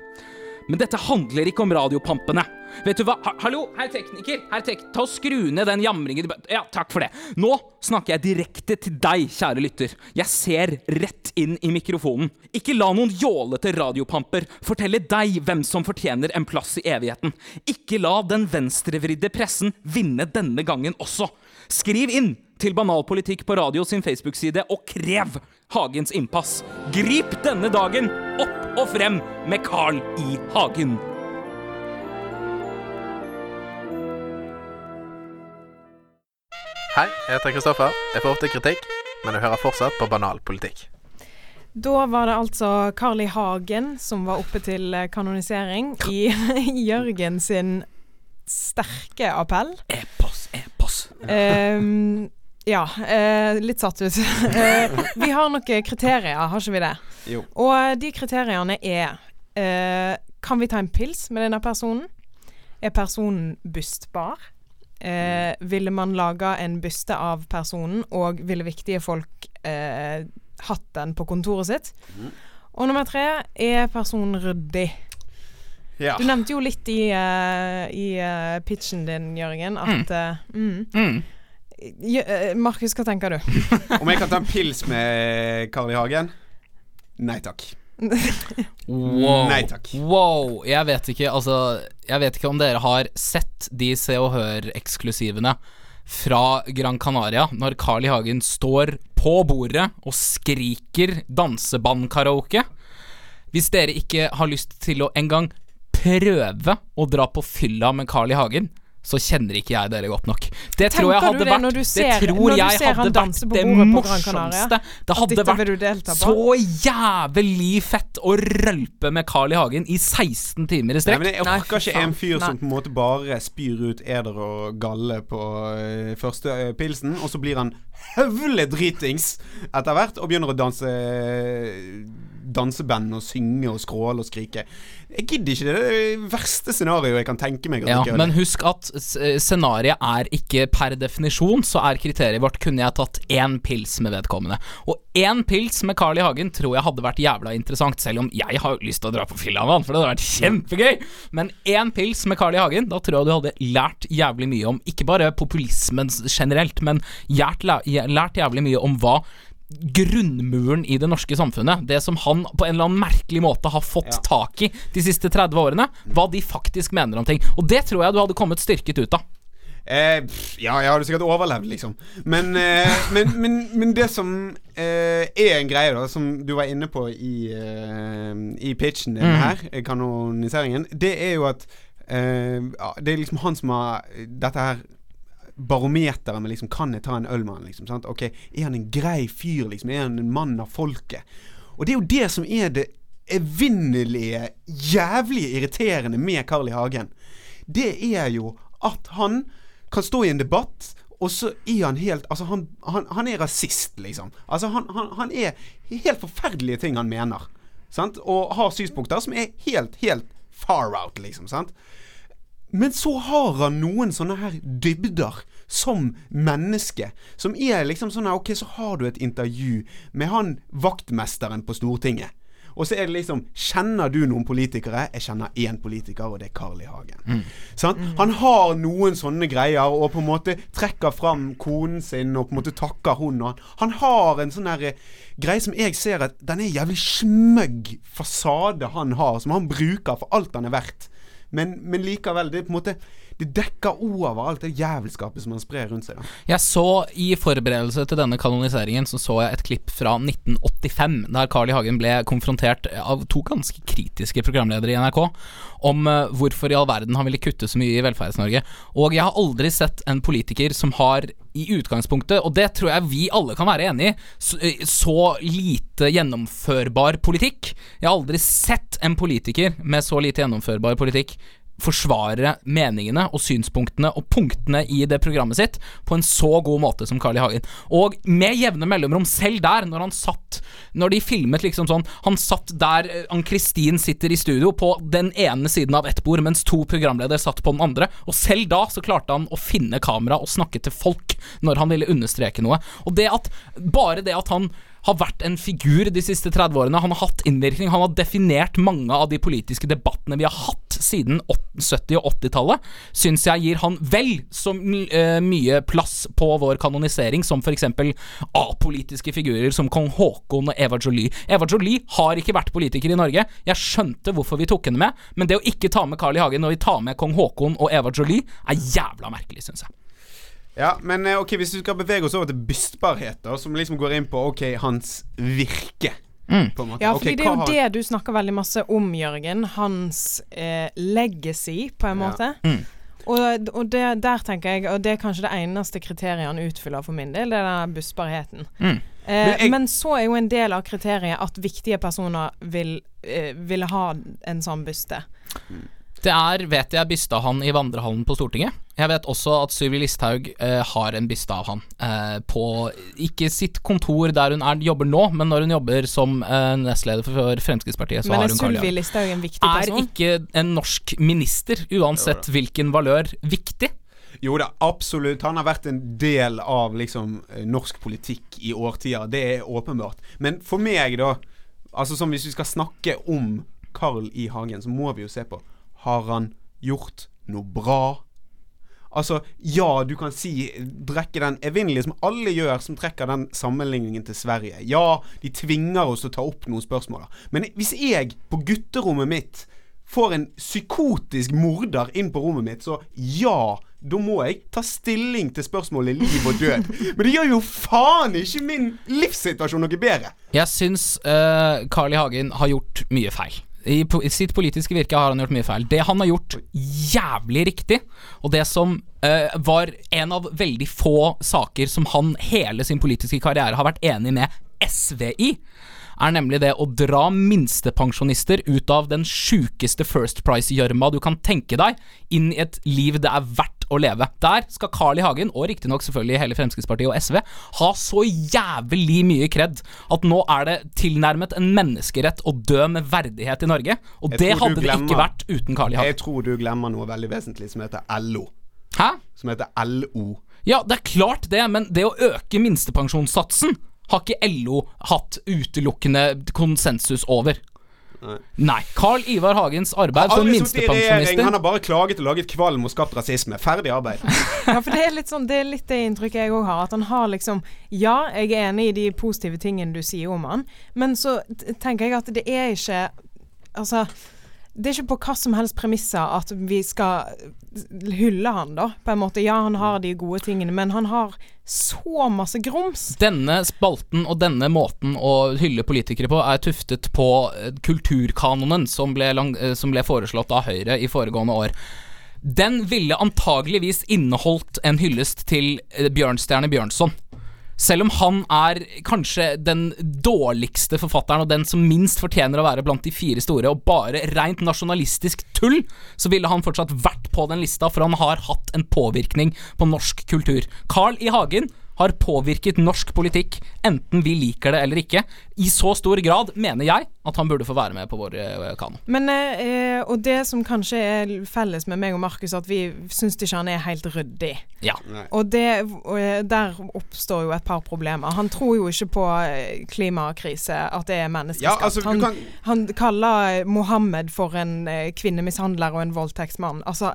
Men dette handler ikke om radiopampene. Vet du hva? Ha hallo, herr tekniker! Herr tek ta og Skru ned den jamringen. Ja, takk for det. Nå snakker jeg direkte til deg, kjære lytter. Jeg ser rett inn i mikrofonen. Ikke la noen jålete radiopamper fortelle deg hvem som fortjener en plass i evigheten. Ikke la den venstrevridde pressen vinne denne gangen også. Skriv inn til Banalpolitikk på radio sin Facebook-side og krev Hagens innpass. Grip denne dagen opp og frem med Carl I. Hagen. Hei, jeg heter Kristoffer. Jeg får ofte kritikk, men jeg hører fortsatt på banal politikk. Da var det altså Carl I. Hagen som var oppe til eh, kanonisering i [laughs] Jørgen sin sterke appell. Epos, epos. Ehm, ja, eh, litt satt ut. [laughs] Eh, vi har noen kriterier, har ikke vi det? Jo. Og de kriteriene er eh, Kan vi ta en pils med denne personen? Er personen bystbar? Eh, ville man laga en byste av personen, og ville viktige folk eh, hatt den på kontoret sitt? Og nummer tre, er personen ryddig? Ja. Du nevnte jo litt i, uh, i uh, pitchen din, Jørgen, at mm. Mm. Eh, Markus, hva tenker du? Om jeg kan ta en pils med Karl I. Hagen? Nei takk. Wow. Nei takk. Wow. Jeg vet ikke, altså Jeg vet ikke om dere har sett de Se og Hør-eksklusivene fra Gran Canaria, når Carl I. Hagen står på bordet og skriker dansebandkaraoke. Hvis dere ikke har lyst til å engang prøve å dra på fylla med Carl I. Hagen, så kjenner ikke jeg dere godt nok. Det tror jeg hadde det vært Det, ser- Det tror jeg hadde vært det bordet på Gran Canaria? morsomste. Det hadde vært så jævlig fett å rølpe med Carl I. Hagen i 16 timer i Nei, strekk. men Jeg Nei, orker ikke en fyr som på en måte bare spyr ut eder og galle på eh, første eh, pilsen, og så blir han høvle dritings etter hvert og begynner å danse danseband og synge og skråle og skrike. Jeg gidder ikke det. Det er det verste scenarioet jeg kan tenke meg. Ja, men husk at scenarioet scenariet er ikke per definisjon, så er kriteriet vårt kunne jeg tatt én pils med vedkommende. Og én pils med Carl I. Hagen tror jeg hadde vært jævla interessant, selv om jeg har lyst til å dra på fylla med han, for det hadde vært kjempegøy. Men én pils med Carl I. Hagen, da tror jeg du hadde lært jævlig mye om ikke bare populismen generelt, men lært, lært jævlig mye om hva grunnmuren i det norske samfunnet, det som han på en eller annen merkelig måte har fått Ja. tak i de siste 30 årene, hva de faktisk mener om ting. Og det tror jeg du hadde kommet styrket ut av. Eh, ja, jeg hadde sikkert overlevd, liksom. Men, eh, men, men, men det som eh, er en greie, da, som du var inne på i, eh, i pitchen din Mhm. her, eh, kanoniseringen, det er jo at eh, Det er liksom han som har dette her barometeret med liksom Kan jeg ta en øl med han, liksom? Sant? Ok, Er han en grei fyr, liksom? Er han en mann av folket? Og det er jo det som er det evinnelige, jævlig irriterende med Carl I. Hagen. Det er jo at han kan stå i en debatt, og så er han helt Altså, han, han, han er rasist, liksom. Altså, han, han, er helt forferdelige ting han mener. Sant? Og har synspunkter som er helt, helt far out, liksom. Sant? Men så har han noen sånne her dybder som menneske. Som er liksom sånn her, Ok, så har du et intervju med han vaktmesteren på Stortinget. Og så er det liksom Kjenner du noen politikere? Jeg kjenner én politiker, og det er Carl I. Hagen. Sant? Han har noen sånne greier, og på en måte trekker fram konen sin, og på en måte takker hun. Og han, han har en sånn eh, greie som jeg ser at den er jævlig smøgg fasade han har, som han bruker for alt han er verdt. Men, men likevel, det på en måte Det dekker over alt det jævelskapet som han sprer rundt seg. da Jeg så i forberedelse til denne kanoniseringen Så så jeg et klipp fra 1985 Der Carl I. Hagen ble konfrontert av to ganske kritiske programledere i NRK Om eh, hvorfor i all verden han ville kutte så mye i Velferds-Norge. Og jeg har aldri sett en politiker som har i utgangspunktet, og det tror jeg vi alle kan være enig i, så, eh, så lite gjennomførbar politikk. Jeg har aldri sett en politiker med så lite gjennomførbar politikk forsvare meningene og synspunktene og punktene i det programmet sitt på en så god måte som Carl I. Hagen. Og med jevne mellomrom, selv der, når han satt Når de filmet liksom sånn Han satt der eh, Ann-Kristin sitter i studio, på den ene siden av ett bord, mens to programledere satt på den andre. Og selv da så klarte han å finne kamera og snakke til folk når han ville understreke noe. Og det at Bare det at han har vært en figur de siste 30 årene. Han har hatt innvirkning. Han har definert mange av de politiske debattene vi har hatt siden 70- og 80-tallet. Syns jeg gir han vel så eh, mye plass på vår kanonisering som f.eks. apolitiske figurer som kong Haakon og Eva Jolie. Eva Jolie har ikke vært politiker i Norge. Jeg skjønte hvorfor vi tok henne med, men det å ikke ta med Carl I. Hagen når vi tar med kong Haakon og Eva Jolie, er jævla merkelig, syns jeg. Ja, men eh, ok, hvis vi skal bevege oss over til bystbarheter, som liksom går inn på ok, hans virke. Mm. På en måte. Ja, fordi okay, det er jo har- det du snakker veldig masse om, Jørgen. Hans eh, legacy, på en Ja. måte. Mm. Og, og det, der tenker jeg, og det er kanskje det eneste kriteriet han utfyller for min del, det er den bussbarheten. Mm. Eh, Men jeg- men så er jo en del av kriteriet at viktige personer vil, eh, vil ha en sånn byste. Det er, vet jeg, bysta han i vandrehallen på Stortinget. Jeg vet også at Sylvi Listhaug eh, har en byste av han eh, på Ikke sitt kontor der hun er, jobber nå, men når hun jobber som eh, nestleder for Fremskrittspartiet, så Men har hun Karl Johan. Listhaug en viktig person? Er ikke en norsk minister, uansett hvilken valør, viktig? Jo da, absolutt. Han har vært en del av liksom eh, norsk politikk i årtier. Det er åpenbart. Men for meg, da Altså som Hvis vi skal snakke om Carl I. Hagen, så må vi jo se på Har han gjort noe bra? Altså, ja, du kan si Drekke den evinnelige som alle gjør, som trekker den sammenligningen til Sverige. Ja, de tvinger oss til å ta opp noen spørsmål. Men hvis jeg på gutterommet mitt får en psykotisk morder inn på rommet mitt, så ja, da må jeg ta stilling til spørsmålet liv og død. [laughs] Men det gjør jo faen ikke min livssituasjon noe bedre. Jeg syns uh, Carl I. Hagen har gjort mye feil. I, sitt politiske virke har han gjort mye feil. Det han har gjort jævlig riktig, og det som uh, var en av veldig få saker som han hele sin politiske karriere har vært enig med SV i, er nemlig det å dra minstepensjonister ut av den sjukeste First Price-gjørma du kan tenke deg, inn i et liv det er verdt å leve. Der skal Carl I. Hagen, og riktignok selvfølgelig hele Fremskrittspartiet og SV, ha så jævlig mye kred at nå er det tilnærmet en menneskerett å dø med verdighet i Norge. Og Jeg det hadde glemmer, det ikke vært uten Carl I. Hagen. Jeg tror du glemmer noe veldig vesentlig som heter LO. Hæ? Som heter LO. Ja, det er klart det, men det å øke minstepensjonssatsen har ikke LO hatt utelukkende konsensus over. Nei. Carl Ivar Hagens arbeid som regjering, han har bare klaget og laget kvalm og skapt rasisme. Ferdig arbeid. [laughs] Ja, for det er litt sånn Det er litt det inntrykket jeg òg har. At han har liksom Ja, jeg er enig i de positive tingene du sier om han, men så tenker jeg at det er ikke Altså det er ikke på hva som helst premisser at vi skal hylle han, da. På en måte. Ja, han har de gode tingene, men han har så masse grums. Denne spalten og denne måten å hylle politikere på er tuftet på eh, kulturkanonen som ble, lang, eh, som ble foreslått av Høyre i foregående år. Den ville antageligvis inneholdt en hyllest til eh, Bjørnstjerne Bjørnson. Selv om han er kanskje den dårligste forfatteren og den som minst fortjener å være blant de fire store, og bare rent nasjonalistisk tull, så ville han fortsatt vært på den lista, for han har hatt en påvirkning på norsk kultur. Carl I. Hagen har påvirket norsk politikk, enten vi liker det eller ikke. I så stor grad mener jeg at han burde få være med på vår eh, kano. Men, eh, og det som kanskje er felles med meg og Markus, at vi syns ikke han er helt ryddig. Ja. Og det, eh, der oppstår jo et par problemer. Han tror jo ikke på eh, klimakrise, at det er menneskeskapt. Ja, altså, han, kan- han kaller Mohammed for en kvinnemishandler og en voldtektsmann. Altså,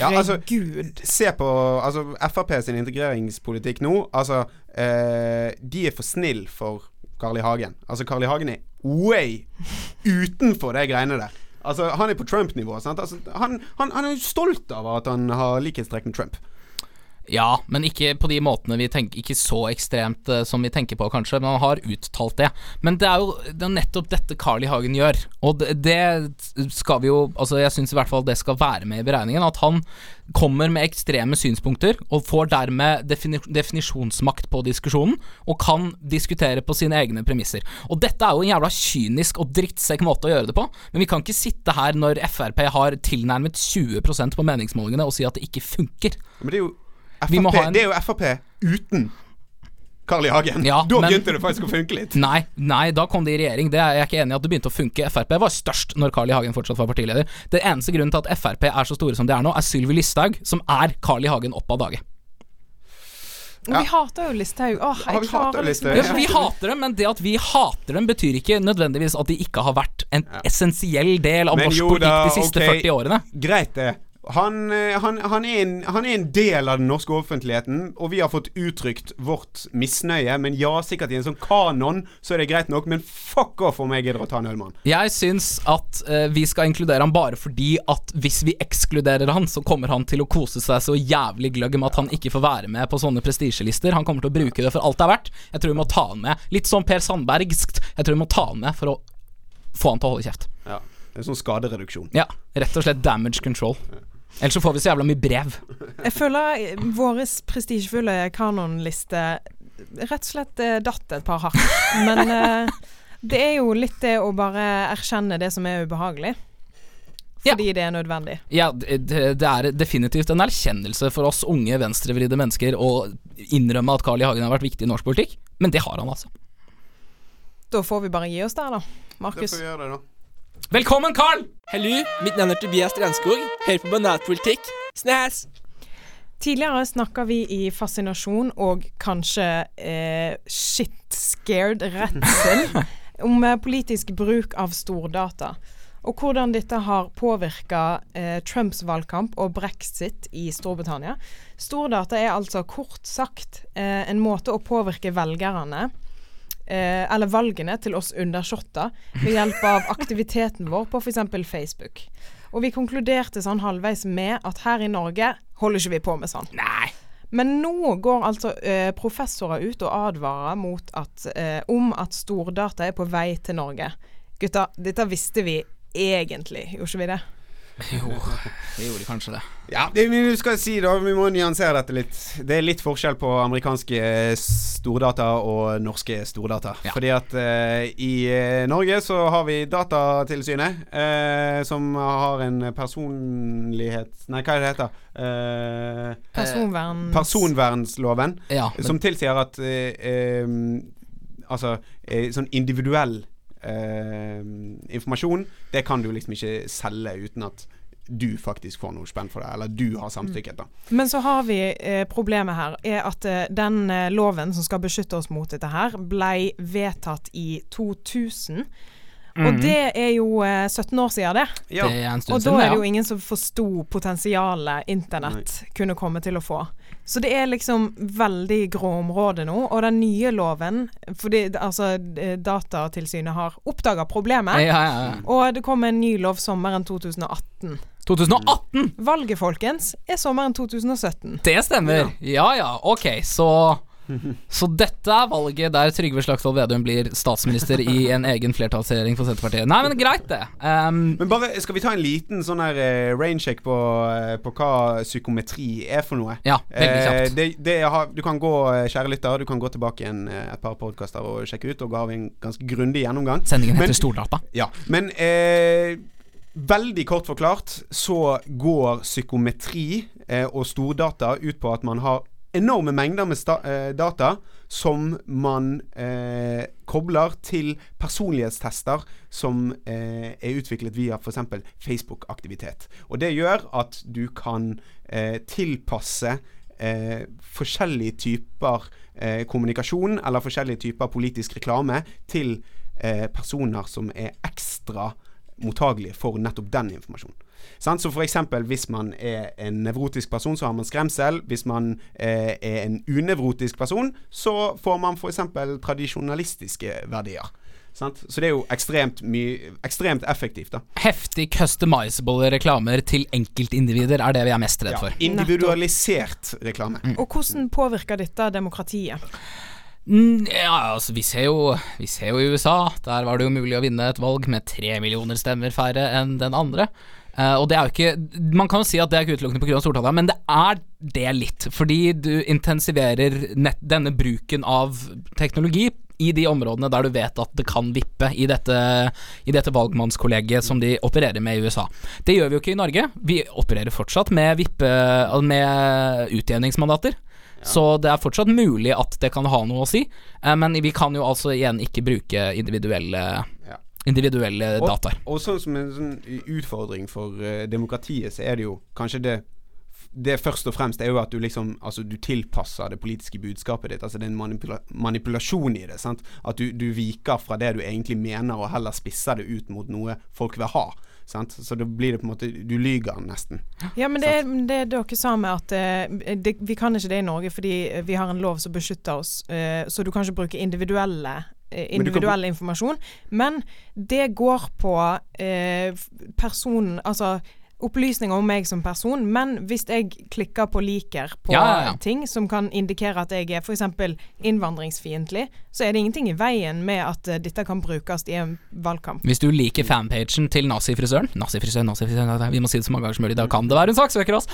Ja, altså, herregud. Se på altså, Frp sin integreringspolitikk nå. Altså, eh, de er for snill for Carl I. Hagen. Altså, Carl I. Hagen er way utenfor de greiene der. Altså, han er på Trump-nivå. Altså, han, han, han er stolt av at han har likhetstrekk med Trump. Ja, men ikke på de måtene vi tenker Ikke så ekstremt uh, som vi tenker på, kanskje. Men han har uttalt det. Men det er jo det er nettopp dette Carl I. Hagen gjør. Og det, det skal vi jo Altså, jeg syns i hvert fall det skal være med i beregningen. At han kommer med ekstreme synspunkter, og får dermed defini definisjonsmakt på diskusjonen, og kan diskutere på sine egne premisser. Og dette er jo en jævla kynisk og drittsekk måte å gjøre det på, men vi kan ikke sitte her når Frp har tilnærmet 20% på meningsmålingene og si at det ikke funker. Men det er jo Vi må ha en- det er jo Frp uten Carl I. Hagen. Ja, [laughs] da men- begynte det faktisk å funke litt. Nei, nei, da kom det i regjering. Det er jeg ikke enig i at det begynte å funke. Frp var størst når Carl I. Hagen fortsatt var partileder. Det eneste grunnen til at Frp er så store som de er nå, er Sylvi Listhaug, som er Carl I. Hagen opp av dage. Ja. vi hater jo Listhaug. Åh, Har jeg klarer liksom Ja, vi hater dem, men det at vi hater dem, betyr ikke nødvendigvis at de ikke har vært en essensiell del av Men norsk jo politikk de siste okay. 40 årene. Greit, det. Han, eh, han, han, er en, han er en del av den norske offentligheten, og vi har fått uttrykt vårt misnøye. Men ja, sikkert i en sånn kanon så er det greit nok, men fuck off om jeg gidder å ta en ølmann. Jeg syns at uh, vi skal inkludere han bare fordi at hvis vi ekskluderer han, så kommer han til å kose seg så jævlig gløgg med at han ikke får være med på sånne prestisjelister. Han kommer til å bruke det for alt det er verdt. Jeg tror vi må ta han med. Litt som Per Sandbergskt. Jeg tror vi må ta han med for å få han til å holde kjeft. Ja, er sånn skadereduksjon. Ja, rett og slett damage control. Ellers så får vi så jævla mye brev. Jeg føler vår prestisjefulle kanonliste rett og slett eh, datt et par hakk. Men eh, det er jo litt det å bare erkjenne det som er ubehagelig. Fordi det er nødvendig. Ja, det, det er definitivt en erkjennelse for oss unge venstrevridde mennesker å innrømme at Carl I. Hagen har vært viktig i norsk politikk, men det har han altså. Da får vi bare gi oss der, da. Markus. Det får vi gjøre det, da. Velkommen, Carl! Hallo, mitt navn er Tobias Strandskog. Hører på Banatpolitikk. Snæs! Tidligere snakka vi i fascinasjon og kanskje eh, shit-scared redsel [laughs] om eh, politisk bruk av stordata. Og hvordan dette har påvirka eh, Trumps valgkamp og brexit i Storbritannia. Stordata er altså kort sagt eh, en måte å påvirke velgerne eh, eller valgene til oss undersåtter ved hjelp av aktiviteten vår på f.eks. Facebook. Og vi konkluderte sånn halvveis med at her i Norge holder ikke vi på med sånn. Nei. Men nå går altså eh, professorer ut og advarer mot at, eh, om at stordata er på vei til Norge. Gutta, dette visste vi egentlig, gjorde ikke vi det? Jo, [laughs] det gjorde kanskje det. Ja, det vi skal si da, vi må nyansere dette litt. Det er litt forskjell på amerikanske stordata og norske stordata. Ja. Fordi at uh, i eh, Norge så har vi Datatilsynet, uh, som har en personlighet Nei, hva er det heter? Eh, Personvern... personvernsloven, Ja, men, som tilsier at eh, eh, Altså eh, sånn individuell eh, informasjon, det kan du liksom ikke selge uten at du faktisk får noe spenn for det, eller du har samtykket, da. Men så har vi eh, problemet her, er at eh, den eh, loven som skal beskytte oss mot dette her, blei vedtatt i 2000. Og det er jo eh, 17 år siden det. Ja. det er en Og da er det jo ingen som forsto potensialet internett kunne komme til å få. Så det er liksom veldig grå område nå. Og den nye loven Fordi altså Datatilsynet har oppdaga problemet. Ja, ja, ja. Og det kom en ny lov sommeren 2018. 2018! Valget, folkens, er sommeren 2017. Det stemmer. Ja ja, ok, så [laughs] Så dette er valget der Trygve Slagsvold Vedum blir statsminister i en [laughs] egen flertallsregjering for Senterpartiet. Nei, men greit, det. Um, Men bare, skal vi ta en liten sånn her uh, raincheck på, uh, på hva psykometri er for noe? ja, veldig kjapt. kjapt. det, det har, du kan gå, eh, kjære lytter, du kan gå tilbake eh, et par podkaster og sjekke ut. Og da har vi en ganske grundig gjennomgang. Sendingen men- heter Stordata. Ja, men eh, veldig kort forklart så går psykometri eh, og stordata ut på at man har enorme mengder med eh, data som man eh, kobler til personlighetstester som eh, er utviklet via f.eks. Facebook-aktivitet. Og det gjør at du kan eh, tilpasse eh, forskjellige typer eh, kommunikasjon eller forskjellige typer politisk reklame til personer som er ekstra mottagelige for nettopp den informasjonen. Sant? Så for eksempel hvis man er en nevrotisk person, så har man skremsel. Hvis man eh, er en unevrotisk person, så får man f.eks. tradisjonalistiske verdier. Sant? Så det er jo ekstremt, ekstremt effektivt, da. Heftig customizable reklamer til enkeltindivider er det vi er mest redd Ja, for. individualisert reklame. Og hvordan påvirker dette demokratiet? Mm, ja, altså, vi ser, jo, vi ser jo i USA. Der var det jo mulig å vinne et valg med tre millioner stemmer færre enn den andre. Eh, og det er jo ikke Man kan jo si at det er ikke utelukkende pga. stortallet, men det er det litt. Fordi du intensiverer nett, denne bruken av teknologi i de områdene der du vet at det kan vippe i dette, i dette valgmannskollegiet som de opererer med i USA. Det gjør vi jo ikke i Norge. Vi opererer fortsatt med, vippe, med utjevningsmandater. Så det er fortsatt mulig at det kan ha noe å si, eh, men vi kan jo altså igjen ikke bruke individuelle, Ja. Individuelle Og- dataer. Og sånn som en sånn utfordring for uh, demokratiet, så er det jo kanskje det det først og fremst er jo at du liksom Altså du tilpasser det politiske budskapet ditt. Altså det er en manipula manipulasjon i det. Sant? At du, du viker fra det du egentlig mener, og heller spisser det ut mot noe folk vil ha. Sant? Så da blir det på en måte Du lyger nesten. Ja, men det, det er dere sa med at eh, det, vi kan ikke det i Norge fordi vi har en lov som beskytter oss, eh, så du kan ikke bruke individuelle eh, Men individuell informasjon. Men det går på eh, personen Altså opplysninger om meg som person, men hvis jeg klikker på liker på Ja, ja, ja. ting som kan indikere at jeg er f.eks. innvandringsfiendtlig, så er det ingenting i veien med at eh, dette kan brukes i en valgkamp. Hvis du liker fanpagen til nazifrisøren Nazifrisøren, nazifrisøren, vi må si det så mange ganger som mulig, da kan det være en saksøker, oss!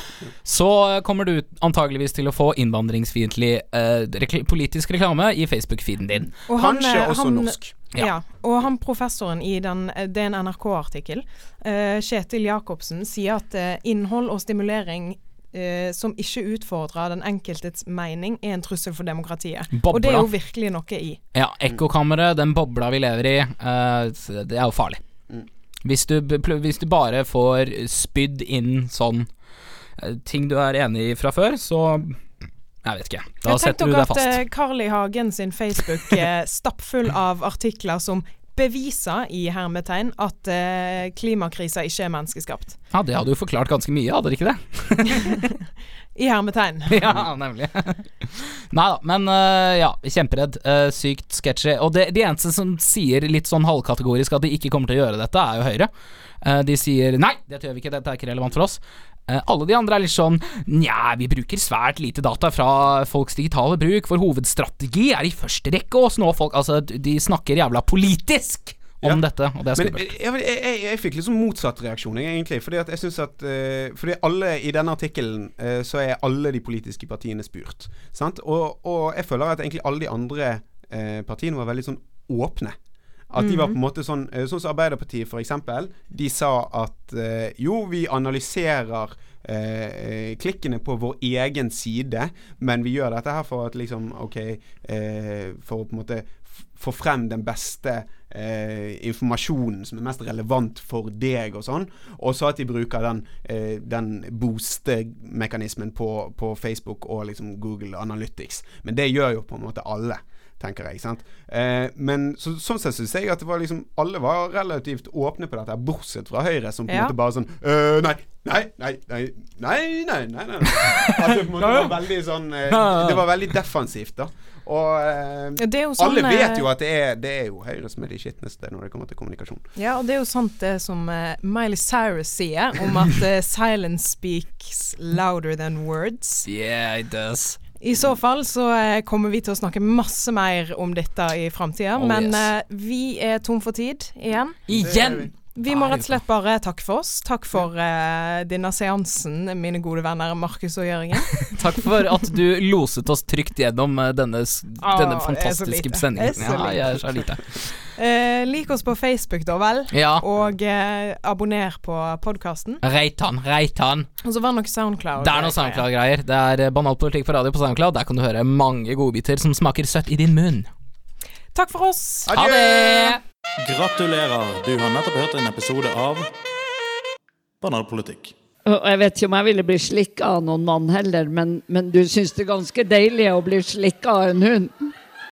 Så eh, kommer du antageligvis til å få innvandringsfiendtlig eh, rekl politisk reklame i Facebook-feeden din. Og han, Kanskje eh, også han- norsk. Ja. Ja. og han professoren i den, det er en NRK-artikkel, uh, Kjetil Jacobsen, sier at uh, innhold og stimulering eh, som ikke utfordrer den enkeltes mening, er en trussel for demokratiet. Og det er jo virkelig noe i. Ja, ekkokammeret, den bobla vi lever i, eh, det er jo farlig. Mm. Hvis du, hvis du bare får spydd inn sånn eh, ting du er enig i fra før, så Jeg vet ikke. Da Jeg setter du deg deg Tenk dere at Carl I. Hagen sin Facebook er stappfull av artikler som beviser, i hermetegn, at eh, klimakrisa ikke er menneskeskapt. Ja, det hadde jo forklart ganske mye, hadde det ikke det? [laughs] I hermetegn. [laughs] ja, nemlig. Nei da, men uh, ja, kjemperedd. Uh, sykt sketchy. Og det, de eneste som sier litt sånn halvkategorisk at de ikke kommer til å gjøre dette, er jo Høyre. Uh, de sier nei, dette gjør vi ikke, dette er ikke relevant for oss. Eh, alle de andre er litt sånn nja, vi bruker svært lite data fra folks digitale bruk. Vår hovedstrategi er i første rekke å snå folk Altså, de snakker jævla politisk om Ja. dette, og det er skummelt. jeg, jeg, jeg, jeg fikk liksom motsatt reaksjon, egentlig. Fordi at jeg synes at uh, Fordi alle i denne artikkelen uh, så er alle de politiske partiene spurt. Sant? Og, og jeg føler at egentlig alle de andre uh, partiene var veldig sånn åpne. At de var på en måte sånn eh, Sånn som Arbeiderpartiet, eksempel. De sa at eh, jo, vi analyserer eh, klikkene på vår egen side, men vi gjør dette her for at liksom OK eh, For å på en måte få frem den beste eh, informasjonen som er mest relevant for deg og sånn. Og så at de bruker den, eh, den booste-mekanismen på, på Facebook og liksom Google Analytics. Men det gjør jo på en måte alle tenker jeg. sant? Eh, men så, sånn sett syns jeg at det var liksom alle var relativt åpne på dette, bortsett fra Høyre, som på en Ja. måte bare sånn øh, Nei, nei, nei, nei, nei, nei, nei, nei. At det på en måte var veldig sånn eh, Det var veldig defensivt, da. Og eh, sånn, alle vet eh, jo at det er, det er jo Høyre som er de skitneste når det kommer til kommunikasjon. Ja, og det er jo sant det som eh, Miley Cyrus sier, om at eh, silence speaks louder than words. Yeah, it does. I så fall så eh, kommer vi til å snakke masse mer om dette i framtida, Oh, men yes. eh, vi er tom for tid igjen. Igjen! Vi må rett og slett bare takke for oss. Takk for uh, denne seansen, mine gode venner Markus og Jørgen. [laughs] Takk for at du loset oss trygt gjennom eh, denne, Åh, denne er fantastiske lite. sendingen. Er Ja, jeg er så lite. Uh, lik oss på Facebook, da vel. Ja. Og uh, abonner på podkasten. Reitan, Reitan. Og så var det noe Soundcloud. Det er noe SoundCloud-greier. Det er banal politikk på radio på SoundCloud. Der kan du høre mange godbiter som smaker søtt i din munn. Takk for oss. Ha det! Gratulerer, du har nettopp hørt en episode av Banalpolitikk. Jeg vet ikke om jeg ville bli slikka av noen mann heller, men, men du syns det er ganske deilig å bli slikka av en hund?